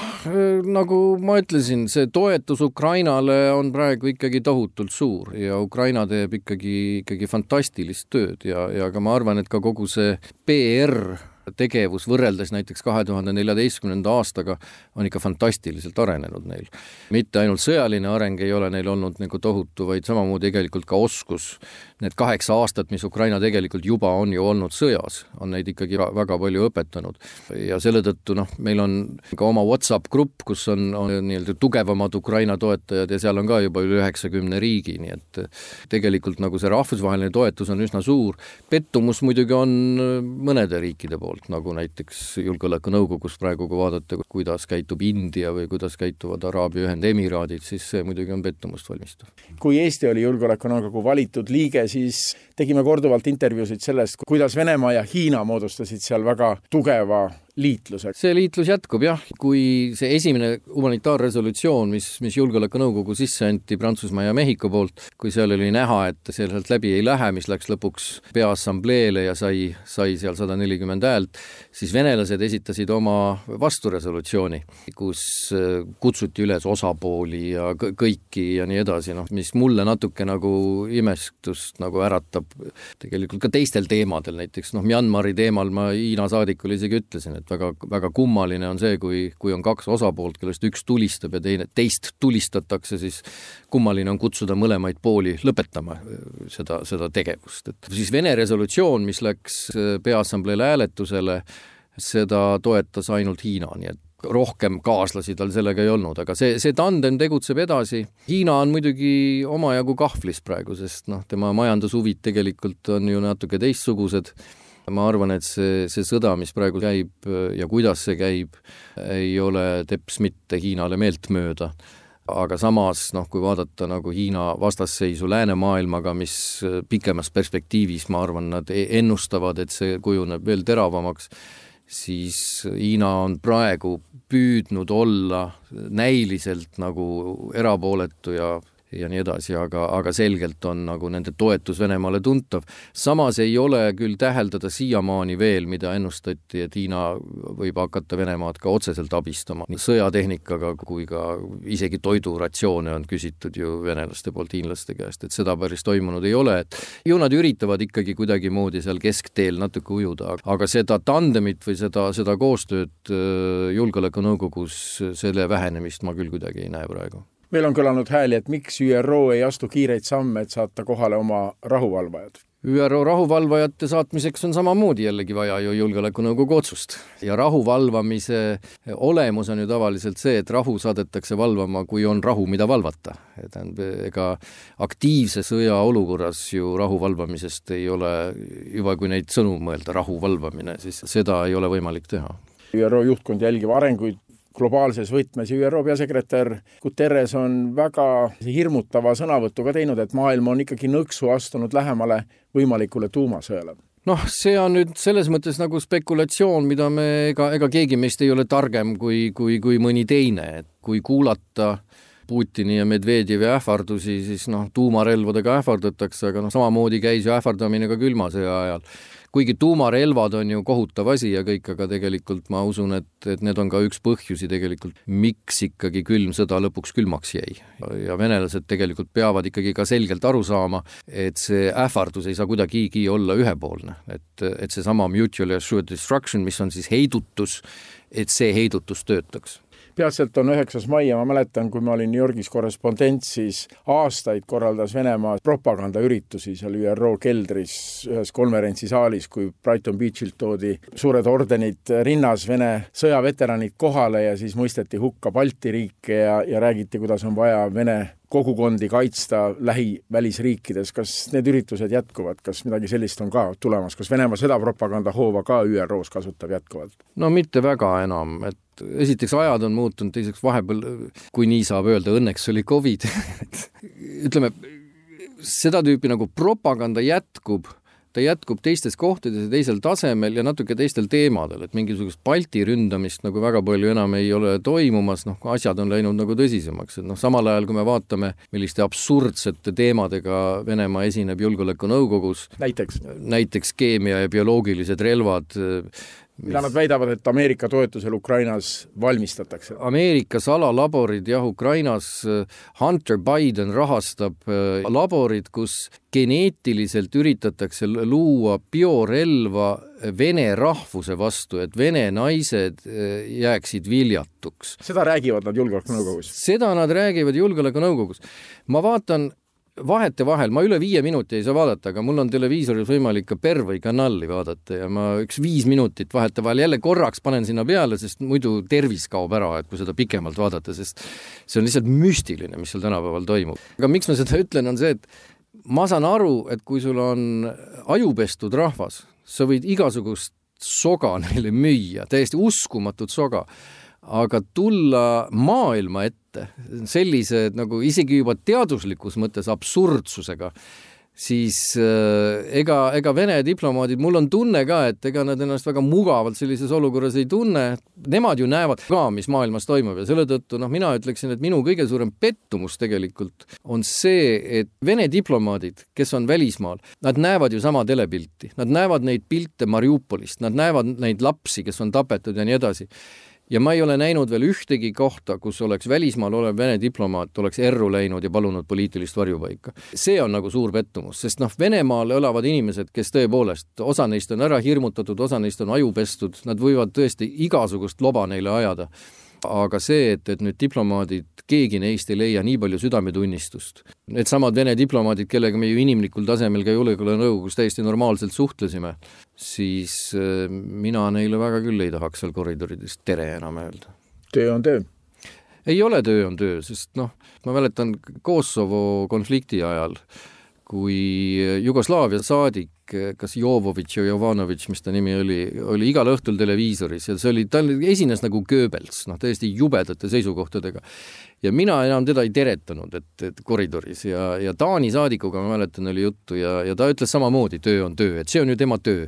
nagu ma ütlesin, see toetus Ukrainale on praegu ikkagi tohutult suur ja Ukraina teeb ikkagi, ikkagi fantastilist tööd ja, ja ka ma arvan, et ka kogu see PR tegevus võrreldes näiteks kahe tuhande neljateistkümnenda aastaga on ikka fantastiliselt arenenud neil. mitte ainult sõjaline areng ei ole neil olnud nagu tohutu, vaid samamoodi tegelikult ka oskus. Need kaheksa aastat, mis Ukraina tegelikult juba on ju olnud sõjas, on neid ikkagi väga palju õpetanud. ja selle tõttu noh, meil on ka oma Whatsapp grupp, kus on, on nii-öelda tugevamad Ukraina toetajad ja seal on ka juba üle üheksakümne riigi, nii et tegelikult nagu see rahvusvaheline toetus on üsna suur. pettumus muidugi on mõnede riikide poolt nagu näiteks Julgeolekunõukogus praegu, kui vaadata, kuidas käitub India või kuidas käituvad Araabia Ühendemiraadid, siis see muidugi on pettumust valmistav. kui Eesti oli Julgeolekunõukogu valitud liige, siis tegime korduvalt intervjuusid sellest, kuidas Venemaa ja Hiina moodustasid seal väga tugeva liitluse. see liitlus jätkub jah, kui see esimene humanitaarresolutsioon, mis, mis Julgeolekunõukogu sisse anti Prantsusmaa ja Mehhiko poolt, kui seal oli näha, et sealt läbi ei lähe, mis läks lõpuks Peaassambleele ja sai, sai seal sada nelikümmend häält, siis venelased esitasid oma vasturesolutsiooni, kus äh, kutsuti üles osapooli ja kõiki ja nii edasi, noh, mis mulle natuke nagu imestust nagu äratab tegelikult ka teistel teemadel, näiteks noh, Myanmari teemal ma Hiina saadikule isegi ütlesin, et et väga, väga kummaline on see, kui, kui on kaks osapoolt, kellest üks tulistab ja teine, teist tulistatakse, siis kummaline on kutsuda mõlemaid pooli lõpetama äh, seda, seda tegevust, et siis Vene resolutsioon, mis läks äh, Peaassambleel hääletusele, seda toetas ainult Hiina, nii et rohkem kaaslasi tal sellega ei olnud, aga see, see tandem tegutseb edasi. Hiina on muidugi omajagu kahvlis praegu, sest noh, tema majandushuvid tegelikult on ju natuke teistsugused ma arvan, et see, see sõda, mis praegu käib ja kuidas see käib, ei ole teps mitte Hiinale meeltmööda. Aga samas noh, kui vaadata nagu Hiina vastasseisu läänemaailmaga, mis pikemas perspektiivis, ma arvan, nad e-, ennustavad, et see kujuneb veel teravamaks, siis Hiina on praegu püüdnud olla näiliselt nagu erapooletu ja ja nii edasi, aga, aga selgelt on nagu nende toetus Venemaale tuntav. samas ei ole küll täheldada siiamaani veel, mida ennustati, et Hiina võib hakata Venemaad ka otseselt abistama nii sõjatehnikaga kui ka isegi toiduratsioone on küsitud ju venelaste poolt hiinlaste käest, et seda päris toimunud ei ole, et ju nad üritavad ikkagi kuidagimoodi seal keskteel natuke ujuda, aga seda tandemit või seda, seda koostööd äh, Julgeolekunõukogus, selle vähenemist ma küll kuidagi ei näe praegu meil on kõlanud hääli, et miks ÜRO ei astu kiireid samme, et saata kohale oma rahuvalvajad? ÜRO rahuvalvajate saatmiseks on samamoodi jällegi vaja ju Julgeolekunõukogu otsust. ja rahu valvamise olemus on ju tavaliselt see, et rahu saadetakse valvama, kui on rahu, mida valvata. tähendab, ega aktiivse sõja olukorras ju rahu valvamisest ei ole, juba kui neid sõnu mõelda, rahu valvamine, siis seda ei ole võimalik teha. ÜRO juhtkond jälgib arenguid globaalses võtmes ja ÜRO peasekretär Guterres on väga hirmutava sõnavõtu ka teinud, et maailm on ikkagi nõksu astunud lähemale võimalikule tuumasõjale. Noh, see on nüüd selles mõttes nagu spekulatsioon, mida me, ega, ega keegi meist ei ole targem kui, kui, kui mõni teine, et kui kuulata Putini ja Medvedjevi ähvardusi, siis noh, tuumarelvadega ähvardatakse, aga noh, samamoodi käis ju ähvardamine ka külma sõja ajal kuigi tuumarelvad on ju kohutav asi ja kõik, aga tegelikult ma usun, et, et need on ka üks põhjusi tegelikult, miks ikkagi külm sõda lõpuks külmaks jäi. ja venelased tegelikult peavad ikkagi ka selgelt aru saama, et see ähvardus ei saa kuidagigi olla ühepoolne, et, et seesama mutual assured destruction, mis on siis heidutus, et see heidutus töötaks peatselt on üheksas mai ja ma mäletan, kui ma olin New Yorgis korrespondent, siis aastaid korraldas Venemaa propagandaüritusi seal ÜRO keldris ühes konverentsisaalis, kui Brighton Beachilt toodi suured ordenid rinnas Vene sõjaveteranid kohale ja siis mõisteti hukka Balti riike ja, ja räägiti, kuidas on vaja Vene kogukondi kaitsta lähivälisriikides, kas need üritused jätkuvad, kas midagi sellist on ka tulemas, kas Venemaa seda propagandahooba ka ÜRO-s kasutab jätkuvalt? no mitte väga enam, et esiteks ajad on muutunud, teiseks vahepeal, kui nii saab öelda, õnneks oli Covid ütleme, seda tüüpi nagu propaganda jätkub, ta jätkub teistes kohtades ja teisel tasemel ja natuke teistel teemadel, et mingisugust Balti ründamist nagu väga palju enam ei ole toimumas, noh, asjad on läinud nagu tõsisemaks, et noh, samal ajal kui me vaatame, milliste absurdsete teemadega Venemaa esineb Julgeolekunõukogus, näiteks, näiteks keemia ja bioloogilised relvad, mida nad väidavad, et Ameerika toetusel Ukrainas valmistatakse? Ameerika salalaborid jah, Ukrainas, äh, Hunter Biden rahastab äh, laborid, kus geneetiliselt üritatakse luua biorelva vene rahvuse vastu, et vene naised äh, jääksid viljatuks. seda räägivad nad Julgeolekunõukogus? seda nad räägivad Julgeolekunõukogus. ma vaatan vahetevahel, ma üle viie minuti ei saa vaadata, aga mul on televiisoris võimalik ka Pervõi kanali vaadata ja ma üks viis minutit vahetevahel jälle korraks panen sinna peale, sest muidu tervis kaob ära, et kui seda pikemalt vaadata, sest see on lihtsalt müstiline, mis seal tänapäeval toimub. aga miks ma seda ütlen, on see, et ma saan aru, et kui sul on ajupestud rahvas, sa võid igasugust soga neile müüa, täiesti uskumatut soga aga tulla maailma ette sellise nagu isegi juba teaduslikus mõttes absurdsusega, siis äh, ega, ega Vene diplomaadid, mul on tunne ka, et ega nad ennast väga mugavalt sellises olukorras ei tunne, nemad ju näevad ka, mis maailmas toimub ja selle tõttu noh, mina ütleksin, et minu kõige suurem pettumus tegelikult on see, et Vene diplomaadid, kes on välismaal, nad näevad ju sama telepilti, nad näevad neid pilte Mariupolist, nad näevad neid lapsi, kes on tapetud ja nii edasi ja ma ei ole näinud veel ühtegi kohta, kus oleks välismaal olev Vene diplomaat oleks erru läinud ja palunud poliitilist varjupaika. see on nagu suur pettumus, sest noh, Venemaal elavad inimesed, kes tõepoolest, osa neist on ära hirmutatud, osa neist on aju pestud, nad võivad tõesti igasugust loba neile ajada aga see, et, et nüüd diplomaadid, keegi neist ei leia nii palju südametunnistust. Needsamad Vene diplomaadid, kellega me ju inimlikul tasemel ka julgeolekunõukogus täiesti normaalselt suhtlesime, siis äh, mina neile väga küll ei tahaks seal koridorides tere enam öelda. töö on töö ei ole töö on töö, sest noh, ma mäletan Kosovo konflikti ajal, kui Jugoslaavia saadik kas Jovovitš või Jovanovitš, mis ta nimi oli, oli igal õhtul televiisoris ja see oli, ta esines nagu Goebbels, noh, täiesti jubedate seisukohtadega. ja mina enam teda ei teretanud, et, et koridoris ja, ja Taani saadikuga ma mäletan, oli juttu ja, ja ta ütles samamoodi, töö on töö, et see on ju tema töö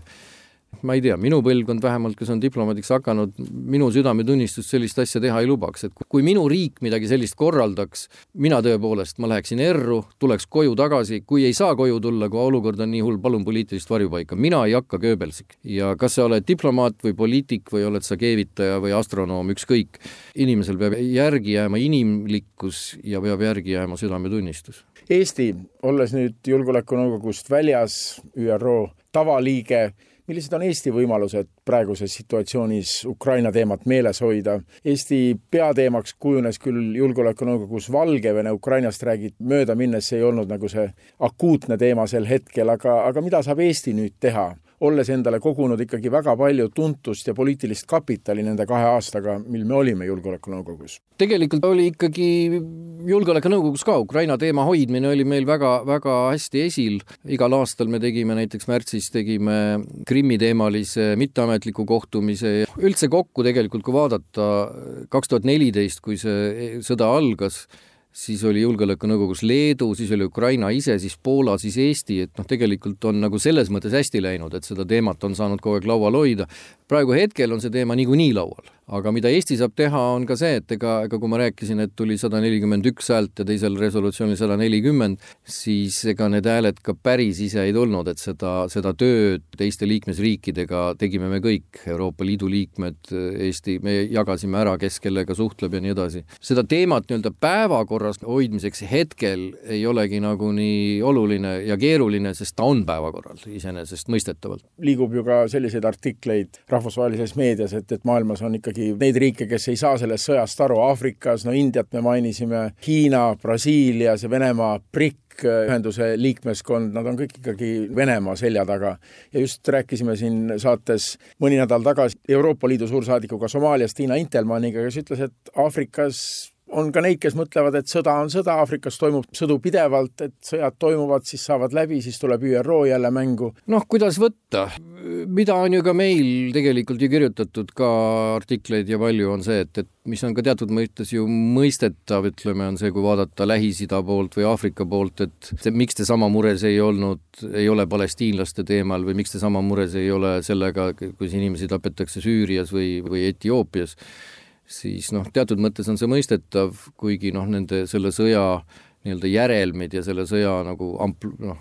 ma ei tea, minu põlvkond vähemalt, kes on diplomaadiks hakanud, minu südametunnistust sellist asja teha ei lubaks, et kui minu riik midagi sellist korraldaks, mina tõepoolest, ma läheksin erru, tuleks koju tagasi, kui ei saa koju tulla, kui olukord on nii hull, palun poliitilist varjupaika, mina ei hakka Goebbelsik. ja kas sa oled diplomaat või poliitik või oled sa keevitaja või astronoom, ükskõik, inimesel peab järgi jääma inimlikkus ja peab järgi jääma südametunnistus. Eesti, olles nüüd Julgeolekunõukogust väljas, ÜRO tavaliige, millised on Eesti võimalused praeguses situatsioonis Ukraina teemat meeles hoida? Eesti peateemaks kujunes küll Julgeolekunõukogus Valgevene, Ukrainast räägid mööda minnes, ei olnud nagu see akuutne teema sel hetkel, aga, aga mida saab Eesti nüüd teha? Olles endale kogunud ikkagi väga palju tuntust ja poliitilist kapitali nende kahe aastaga, mil me olime Julgeolekunõukogus? tegelikult oli ikkagi Julgeolekunõukogus ka Ukraina teema hoidmine oli meil väga-väga hästi esil. igal aastal me tegime näiteks märtsis tegime Krimmi teemalise mitteametliku kohtumise. üldse kokku tegelikult, kui vaadata kaks tuhat neliteist, kui see sõda algas siis oli Julgeolekunõukogus Leedu, siis oli Ukraina ise, siis Poola, siis Eesti, et noh, tegelikult on nagu selles mõttes hästi läinud, et seda teemat on saanud kogu aeg laual hoida. praegu hetkel on see teema niikuinii laual aga mida Eesti saab teha, on ka see, et ega, ega kui ma rääkisin, et tuli sada nelikümmend üks häält ja teisel resolutsioonil sada nelikümmend, siis ega need hääled ka päris ise ei tulnud, et seda, seda tööd teiste liikmesriikidega tegime me kõik, Euroopa Liidu liikmed, Eesti, me jagasime ära, kes kellega suhtleb ja nii edasi. seda teemat nii-öelda päevakorras hoidmiseks hetkel ei olegi nagu nii oluline ja keeruline, sest ta on päevakorral iseenesestmõistetavalt. liigub ju ka selliseid artikleid rahvusvahelises meedias, et, et maailmas on ikkagi ikkagi neid riike, kes ei saa sellest sõjast aru, Aafrikas, no Indiat me mainisime, Hiina, Brasiilia, see Venemaa, BRIC ühenduse liikmeskond, nad on kõik ikkagi Venemaa selja taga. ja just rääkisime siin saates mõni nädal tagasi Euroopa Liidu suursaadikuga Somaaliast, Tiina Intelmanniga, kes ütles, et Aafrikas on ka neid, kes mõtlevad, et sõda on sõda, Aafrikas toimub sõdu pidevalt, et sõjad toimuvad, siis saavad läbi, siis tuleb ÜRO jälle mängu. noh, kuidas võtta, mida on ju ka meil tegelikult ju kirjutatud ka artikleid ja palju on see, et, et mis on ka teatud mõistes ju mõistetav, ütleme, on see, kui vaadata Lähis-Ida poolt või Aafrika poolt, et see, miks te sama mures ei olnud, ei ole palestiinlaste teemal või miks te sama mures ei ole sellega, kus inimesi tapetakse Süürias või, või Etioopias siis noh, teatud mõttes on see mõistetav, kuigi noh, nende selle sõja nii-öelda järelmid ja selle sõja nagu ampl-, noh,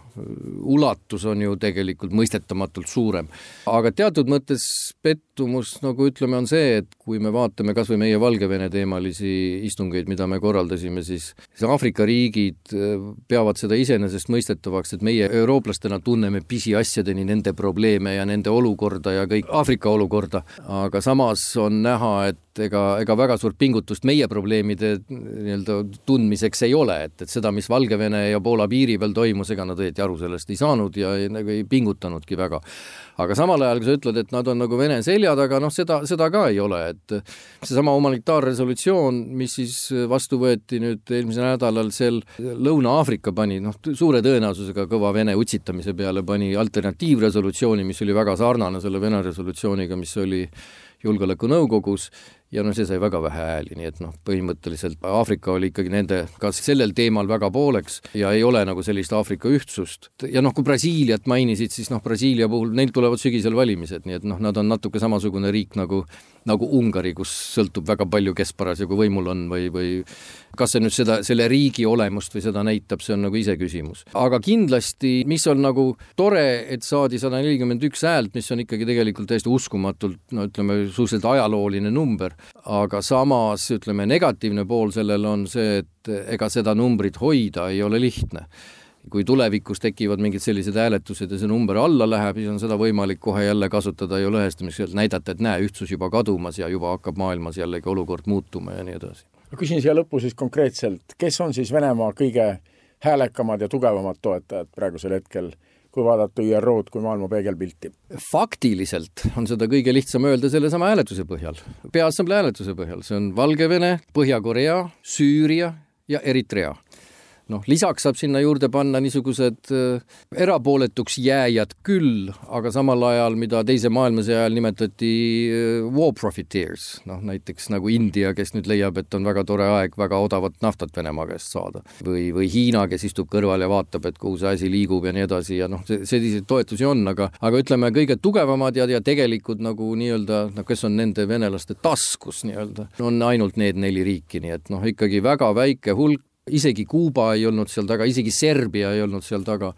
ulatus on ju tegelikult mõistetamatult suurem. aga teatud mõttes pettumus nagu ütleme, on see, et kui me vaatame kas või meie Valgevene teemalisi istungeid, mida me korraldasime, siis, siis Aafrika riigid äh, peavad seda iseenesestmõistetavaks, et meie eurooplastena tunneme pisiasjadeni nende probleeme ja nende olukorda ja kõik Aafrika olukorda, aga samas on näha, et ega, ega väga suurt pingutust meie probleemide nii-öelda tundmiseks ei ole, et, et seda, mis Valgevene ja Poola piiri peal toimus, ega nad õieti aru sellest ei saanud ja ei, nagu ei pingutanudki väga. aga samal ajal, kui sa ütled, et nad on nagu Vene selja taga, noh, seda, seda ka ei ole, et seesama humanitaarresolutsioon, mis siis vastu võeti nüüd eelmisel nädalal, seal Lõuna-Aafrika pani, noh, suure tõenäosusega kõva Vene utsitamise peale pani alternatiivresolutsiooni, mis oli väga sarnane selle Vene resolutsiooniga, mis oli julgeolekunõukogus ja noh, see sai väga vähe hääli, nii et noh, põhimõtteliselt Aafrika oli ikkagi nende ka sellel teemal väga pooleks ja ei ole nagu sellist Aafrika ühtsust. ja noh, kui Brasiiliat mainisid, siis noh, Brasiilia puhul, neil tulevad sügisel valimised, nii et noh, nad on natuke samasugune riik nagu nagu Ungari, kus sõltub väga palju, kes parasjagu võimul on või, või kas see nüüd seda, selle riigi olemust või seda näitab, see on nagu iseküsimus. aga kindlasti, mis on nagu tore, et saadi sada nelikümmend üks häält, mis on ikkagi tegelikult täiesti uskumatult, no ütleme, suhteliselt ajalooline number, aga samas ütleme, negatiivne pool sellel on see, et ega seda numbrit hoida ei ole lihtne kui tulevikus tekivad mingid sellised hääletused ja see number alla läheb, siis on seda võimalik kohe jälle kasutada ju lõhestamiseks, näidata, et näe, ühtsus juba kadumas ja juba hakkab maailmas jällegi olukord muutuma ja nii edasi. ma küsin siia lõppu siis konkreetselt, kes on siis Venemaa kõige häälekamad ja tugevamad toetajad praegusel hetkel kui vaadata ÜRO-d kui maailma peegelpilti? faktiliselt on seda kõige lihtsam öelda sellesama hääletuse põhjal, Peaassamblee hääletuse põhjal, see on Valgevene, Põhja-Korea, Süüria ja Eritrea noh, lisaks saab sinna juurde panna niisugused äh, erapooletuks jääjad küll, aga samal ajal, mida Teise maailmasõja ajal nimetati äh, war profiteers, noh näiteks nagu India, kes nüüd leiab, et on väga tore aeg väga odavat naftat Venemaa käest saada. või, või Hiina, kes istub kõrval ja vaatab, et kuhu see asi liigub ja nii edasi ja noh, selliseid toetusi on, aga, aga ütleme, kõige tugevamad ja, ja tegelikult nagu nii-öelda, noh, kes on nende venelaste taskus nii-öelda, on ainult need neli riiki, nii et noh, ikkagi väga väike hulk isegi Kuuba ei olnud seal taga, isegi Serbia ei olnud seal taga.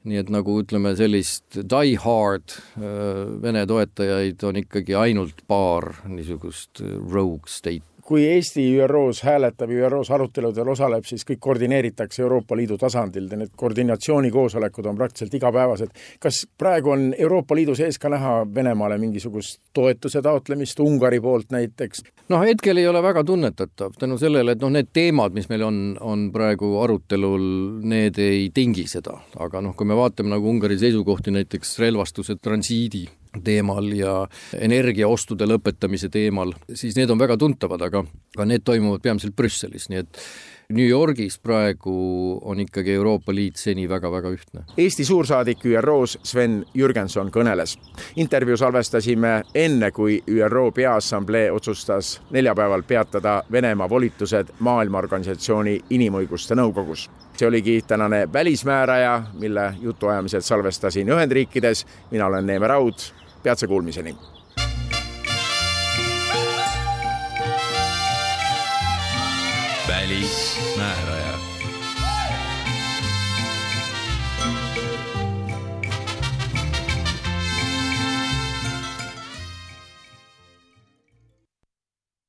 nii et nagu ütleme, sellist die hard äh, Vene toetajaid on ikkagi ainult paar niisugust rogue state kui Eesti ÜRO-s hääletab ja ÜRO-s aruteludel osaleb, siis kõik koordineeritakse Euroopa Liidu tasandil, need koordinatsioonikoosolekud on praktiliselt igapäevased. kas praegu on Euroopa Liidu sees ka näha Venemaale mingisugust toetuse taotlemist Ungari poolt näiteks? noh, hetkel ei ole väga tunnetatav tänu sellele, et noh, need teemad, mis meil on, on praegu arutelul, need ei tingi seda, aga noh, kui me vaatame nagu Ungari seisukohti näiteks relvastuse transiidi teemal ja energiaostude lõpetamise teemal, siis need on väga tuntavad, aga, aga need toimuvad peamiselt Brüsselis, nii et New Yorgis praegu on ikkagi Euroopa Liit seni väga-väga ühtne. Eesti suursaadik ÜRO-s Sven Jürgenson kõneles. intervjuu salvestasime enne, kui ÜRO Peaassamblee otsustas neljapäeval peatada Venemaa volitused Maailmaorganisatsiooni Inimõiguste Nõukogus see oligi tänane Välismääraja, mille jutuajamised salvestasin Ühendriikides. mina olen Neeme Raud, peatse kuulmiseni. välismäärajad.